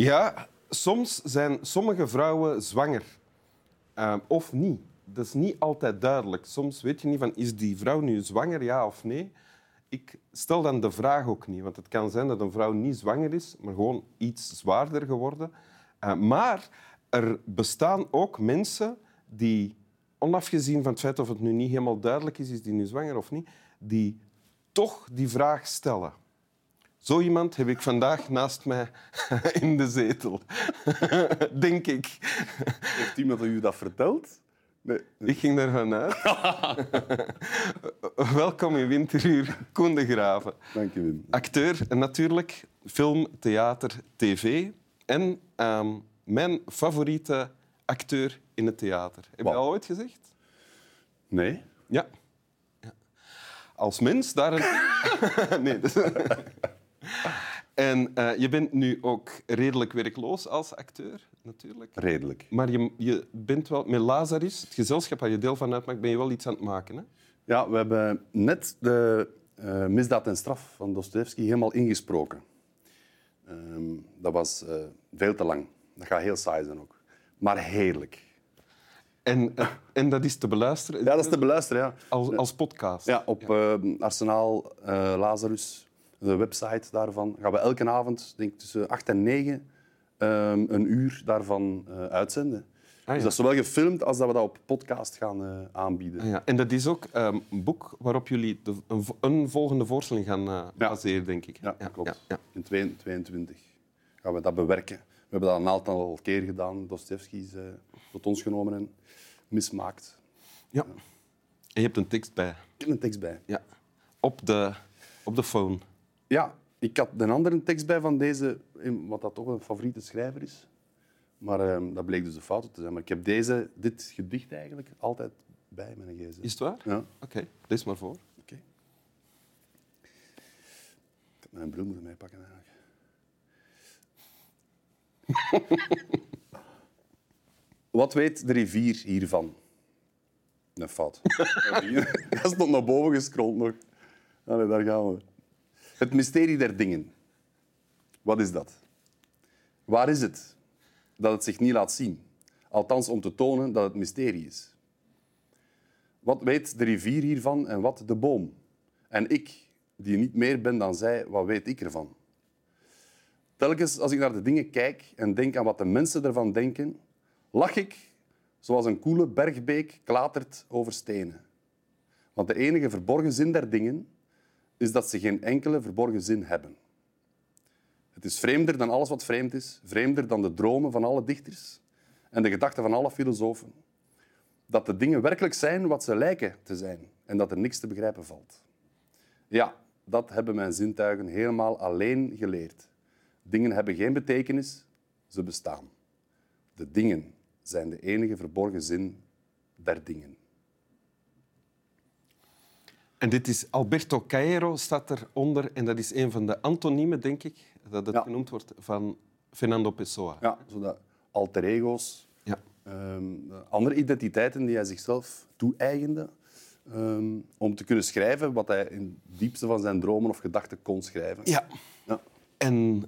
Ja, soms zijn sommige vrouwen zwanger. Uh, of niet. Dat is niet altijd duidelijk. Soms weet je niet van, is die vrouw nu zwanger, ja of nee? Ik stel dan de vraag ook niet. Want het kan zijn dat een vrouw niet zwanger is, maar gewoon iets zwaarder geworden. Uh, maar er bestaan ook mensen die, onafgezien van het feit of het nu niet helemaal duidelijk is, is die nu zwanger of niet, die toch die vraag stellen. Zo iemand heb ik vandaag naast mij in de zetel. Denk ik. Heeft iemand u dat verteld? Nee. Ik ging ervan uit. Welkom in Winteruur, Koen de Graven. Dank je, Wim. Acteur en natuurlijk film, theater, tv. En uh, mijn favoriete acteur in het theater. Heb je al ooit gezegd? Nee. Ja. ja. Als mens daar een... nee. Dus... En uh, je bent nu ook redelijk werkloos als acteur, natuurlijk. Redelijk. Maar je, je bent wel... Met Lazarus, het gezelschap waar je deel van uitmaakt, ben je wel iets aan het maken, hè? Ja, we hebben net de uh, Misdaad en Straf van Dostoevsky helemaal ingesproken. Um, dat was uh, veel te lang. Dat gaat heel saai zijn ook. Maar heerlijk. En, en dat is te beluisteren? Ja, dat is te beluisteren, ja. Als, als podcast? Ja, op ja. Arsenaal Lazarus de website daarvan, gaan we elke avond, denk tussen 8 en 9, um, een uur daarvan uh, uitzenden. Ah, ja. Dus dat is zowel gefilmd als dat we dat op podcast gaan uh, aanbieden. Ah, ja. En dat is ook um, een boek waarop jullie de, een, een, volgende voorstelling gaan uh, baseren, denk ik. Ja, klopt. In 2022 gaan we dat bewerken. We hebben dat een aantal keer gedaan. Dostoevsky is tot ons genomen en mismaakt. Ja. En je hebt een tekst bij. Ik heb een tekst bij. Ja. Op de, op de phone. Ja, ik had een andere tekst bij van deze, wat dat toch een favoriete schrijver is. Maar uh, dat bleek dus de fout te zijn. Maar ik heb deze, dit gedicht eigenlijk altijd bij mijn gsm. Is het waar? Ja. Oké, okay. lees maar voor. Oké. Okay. Ik heb mijn bril moeten meepakken eigenlijk. Wat weet de rivier hiervan? Een fout. dat stond naar boven gescrolld nog. Allee, daar gaan we. Het mysterie der dingen. Wat is dat? Waar is het dat het zich niet laat zien? Althans, om te tonen dat het mysterie is. Wat weet de rivier hiervan en wat de boom? En ik, die niet meer ben dan zij, wat weet ik ervan? Telkens als ik naar de dingen kijk en denk aan wat de mensen ervan denken, lach ik zoals een koele bergbeek klatert over stenen. Want de enige verborgen zin der dingen is dat ze geen enkele verborgen zin hebben. Het is vreemder dan alles wat vreemd is, vreemder dan de dromen van alle dichters en de gedachten van alle filosofen. Dat de dingen werkelijk zijn wat ze lijken te zijn en dat er niks te begrijpen valt. Ja, dat hebben mijn zintuigen helemaal alleen geleerd. Dingen hebben geen betekenis, ze bestaan. De dingen zijn de enige verborgen zin der dingen. En dit is Alberto Cairo staat eronder. En dat is een van de antoniemen, denk ik, dat het Ja. genoemd wordt, van Fernando Pessoa. Ja, zodat alter ego's, Ja. ehm, andere identiteiten die hij zichzelf toe-eigende, ehm, om te kunnen schrijven wat hij in het diepste van zijn dromen of gedachten kon schrijven. Ja. Ja. En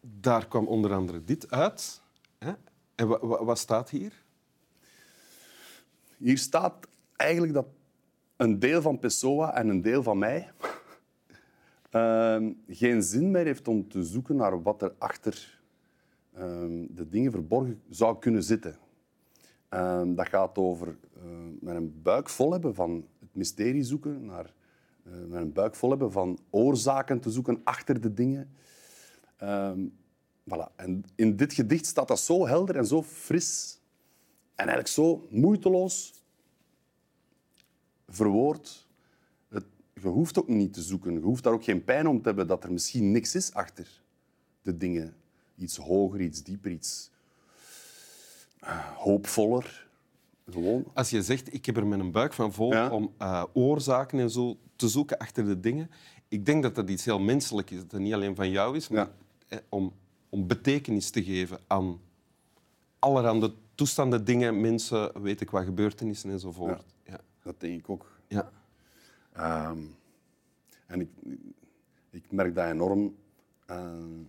daar kwam onder andere dit uit. Hè? En wa- wa- wat staat hier? Hier staat eigenlijk dat een deel van Pessoa en een deel van mij ehm, geen zin meer heeft om te zoeken naar wat er achter ehm, de dingen verborgen zou kunnen zitten. Ehm, dat gaat over met een buik vol hebben van het mysterie zoeken, naar, eh, met een buik vol hebben van oorzaken te zoeken achter de dingen. Voilà. En in dit gedicht staat dat zo helder en zo fris en eigenlijk zo moeiteloos verwoord. Het, je hoeft ook niet te zoeken. Je hoeft daar ook geen pijn om te hebben dat er misschien niks is achter de dingen. Iets hoger, iets dieper, iets eh, hoopvoller. Gewoon. Als je zegt, ik heb er met een buik van vol Ja. om eh, oorzaken en zo te zoeken achter de dingen. Ik denk dat dat iets heel menselijk is. Dat het niet alleen van jou is, maar Ja. eh, om, om betekenis te geven aan allerhande toestanden, dingen, mensen, weet ik wat, gebeurtenissen enzovoort. Ja. Dat denk ik ook. Ja. Ehm, en ik, ik merk dat enorm. ehm,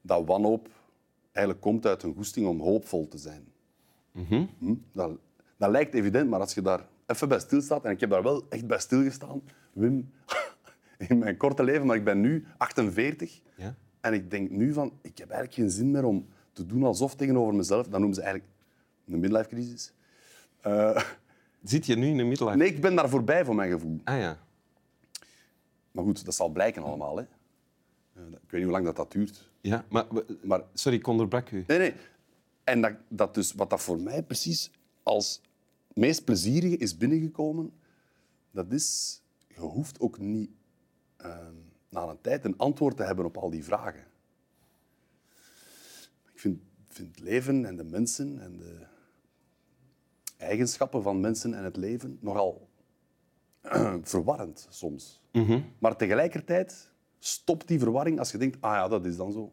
dat wanhoop eigenlijk komt uit een goesting om hoopvol te zijn. Mhm. Hm? Dat, dat lijkt evident, maar als je daar even bij stilstaat, en ik heb daar wel echt bij stilgestaan, Wim, in mijn korte leven, maar ik ben nu 48 Ja. en ik denk nu van, ik heb eigenlijk geen zin meer om te doen alsof tegenover mezelf. Dat noemen ze eigenlijk een midlife crisis. Eh, Zit je nu in de midlife? nee, ik ben daar voorbij voor mijn gevoel. Ah ja. Maar goed, dat zal blijken allemaal. Hè. Eh, ik weet niet hoe lang dat, dat duurt. ja maar, Maar sorry, ik onderbrak u. Nee, nee. En dat, dat dus, wat dat voor mij precies als meest plezierige is binnengekomen, dat is, je hoeft ook niet eh, na een tijd een antwoord te hebben op al die vragen. Ik vind, vind het leven en de mensen en de eigenschappen van mensen en het leven nogal verwarrend soms. Maar tegelijkertijd stopt die verwarring als je denkt, ah ja, dat is dan zo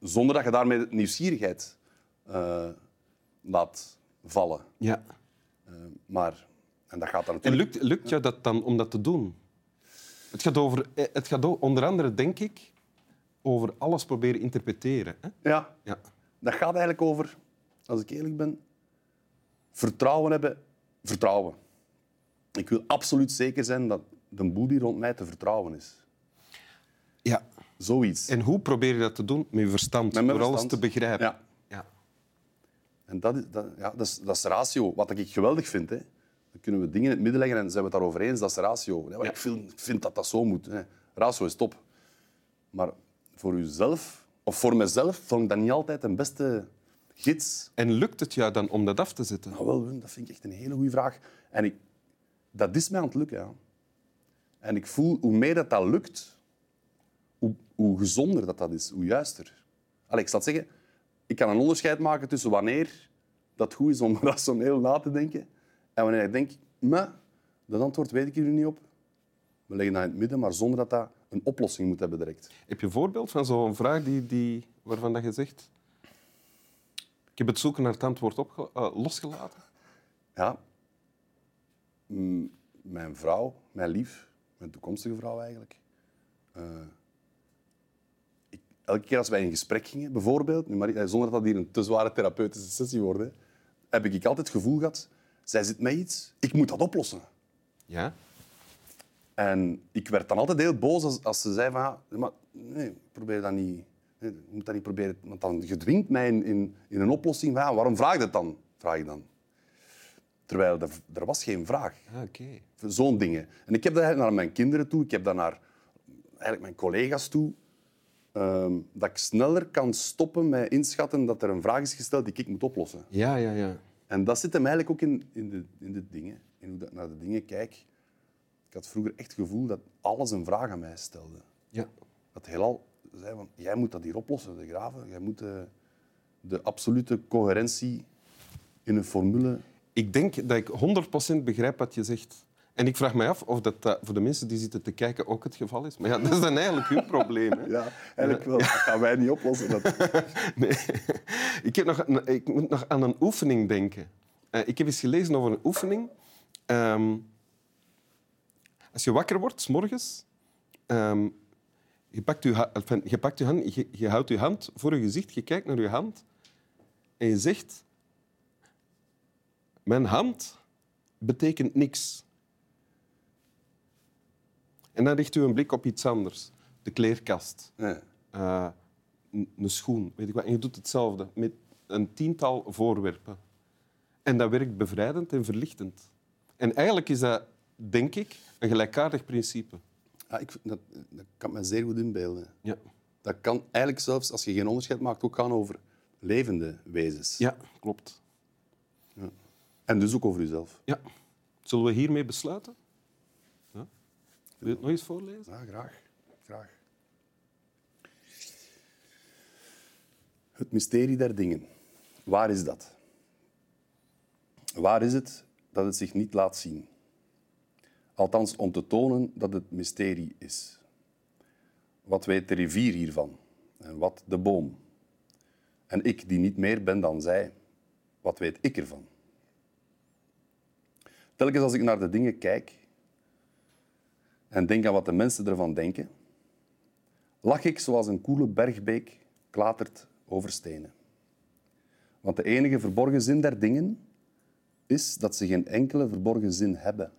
zonder dat je daarmee nieuwsgierigheid eh, laat vallen. Ja. Eh, maar, en dat gaat dan En natuurlijk... lukt, lukt jou dat dan om dat te doen? Het gaat, over, eh, het gaat onder andere, denk ik, over alles proberen interpreteren. Hè? Ja, Ja. dat gaat eigenlijk over, als ik eerlijk ben, vertrouwen hebben. Vertrouwen. Ik wil absoluut zeker zijn dat de boel die rond mij te vertrouwen is. ja. Zoiets. En hoe probeer je dat te doen? Met je verstand, Met door alles te begrijpen. Ja. Ja. En dat is, dat, ja, dat, is, dat is ratio. Wat ik geweldig vind. Hè. Dan kunnen we dingen in het midden leggen en zijn we het daarover eens. Dat is ratio. Ja, maar Ik, vind, ik vind dat dat zo moet. Hè. Ratio is top. Maar voor uzelf, of voor mezelf, vond ik dat niet altijd een beste gids. En lukt het jou dan om dat af te zetten? Nou, wel, dat vind ik echt een hele goede vraag. En ik, dat is mij aan het lukken. Ja. En ik voel, hoe meer dat, dat lukt, hoe, hoe gezonder dat, dat is, hoe juister. Allee, ik zal zeggen, ik kan een onderscheid maken tussen wanneer dat goed is om rationeel na te denken en wanneer ik denk, maar dat antwoord weet ik hier nu niet op. We leggen dat in het midden, maar zonder dat dat een oplossing moet hebben direct. Heb je een voorbeeld van zo'n vraag die, die, waarvan dat je zegt... Ik heb het zoeken naar het antwoord opge- eh, losgelaten. Ja. Mijn vrouw, mijn lief, mijn toekomstige vrouw eigenlijk. Eh, ik, elke keer als wij in gesprek gingen, bijvoorbeeld, nu maar, eh, zonder dat dat hier een te zware therapeutische sessie wordt, hè, heb ik altijd het gevoel gehad, zij zit met iets, ik moet dat oplossen. Ja? En ik werd dan altijd heel boos als, als ze zei van, ja, maar nee, probeer dat niet. Je moet dat niet proberen. Want dan gedwingt mij in, in, in een oplossing. Ja, waarom vraag je dat dan? Vraag ik dan. Terwijl er, er was geen vraag. Ah, oké. Zo'n dingen. En ik heb dat naar mijn kinderen toe. Ik heb dat naar eigenlijk mijn collega's toe. Ehm, dat ik sneller kan stoppen met inschatten dat er een vraag is gesteld die ik moet oplossen. Ja, ja, ja. En dat zit hem eigenlijk ook in, in, de, in de dingen. In hoe ik naar de dingen kijk. Ik had vroeger echt het gevoel dat alles een vraag aan mij stelde. ja. Dat heelal zei van, jij moet dat hier oplossen, de graven. Jij moet de, de absolute coherentie in een formule... Ik denk dat ik 100% begrijp wat je zegt. En ik vraag me af of dat, eh, voor de mensen die zitten te kijken ook het geval is. Maar ja, dat is dan eigenlijk uw probleem. Hè? Ja, eigenlijk wel. Dat gaan wij niet oplossen. Dat... Nee. Ik, heb nog, ik moet nog aan een oefening denken. Eh, ik heb eens gelezen over een oefening. Ehm, als je wakker wordt, s morgens, ehm, je, pakt je, ha- enfin, je pakt hand, je, je houdt je hand voor je gezicht, je kijkt naar je hand en je zegt: Mijn hand betekent niks. En dan richt u een blik op iets anders. De kleerkast Nee. eh, een een schoen, weet ik wat. En je doet hetzelfde met een tiental voorwerpen. En dat werkt bevrijdend en verlichtend. En eigenlijk is dat, denk ik, een gelijkaardig principe. Ja, ik, vind dat, dat kan ik me zeer goed inbeelden. Ja, Dat kan eigenlijk zelfs, als je geen onderscheid maakt, ook gaan over levende wezens. ja klopt. En dus ook over jezelf. Ja. Zullen we hiermee besluiten? Ja? Wil je het nog eens voorlezen? Ja, graag. graag. Het mysterie der dingen. Waar is dat? Waar is het dat het zich niet laat zien? Althans, om te tonen dat het mysterie is. Wat weet de rivier hiervan? En wat de boom? En ik, die niet meer ben dan zij, wat weet ik ervan? Telkens als ik naar de dingen kijk en denk aan wat de mensen ervan denken, lach ik zoals een koele bergbeek klatert over stenen. Want de enige verborgen zin der dingen is dat ze geen enkele verborgen zin hebben.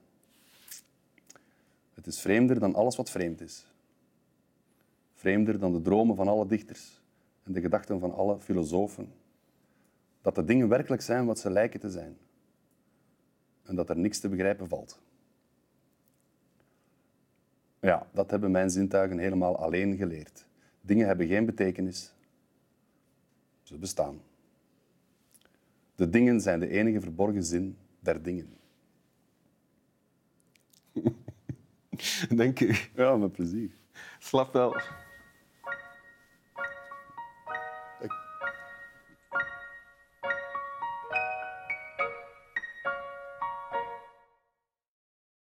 Het is vreemder dan alles wat vreemd is. Vreemder dan de dromen van alle dichters en de gedachten van alle filosofen. Dat de dingen werkelijk zijn wat ze lijken te zijn. En dat er niks te begrijpen valt. Ja, dat hebben mijn zintuigen helemaal alleen geleerd. Dingen hebben geen betekenis. Ze bestaan. De dingen zijn de enige verborgen zin der dingen. Denk je? Ja, met plezier. Slap wel.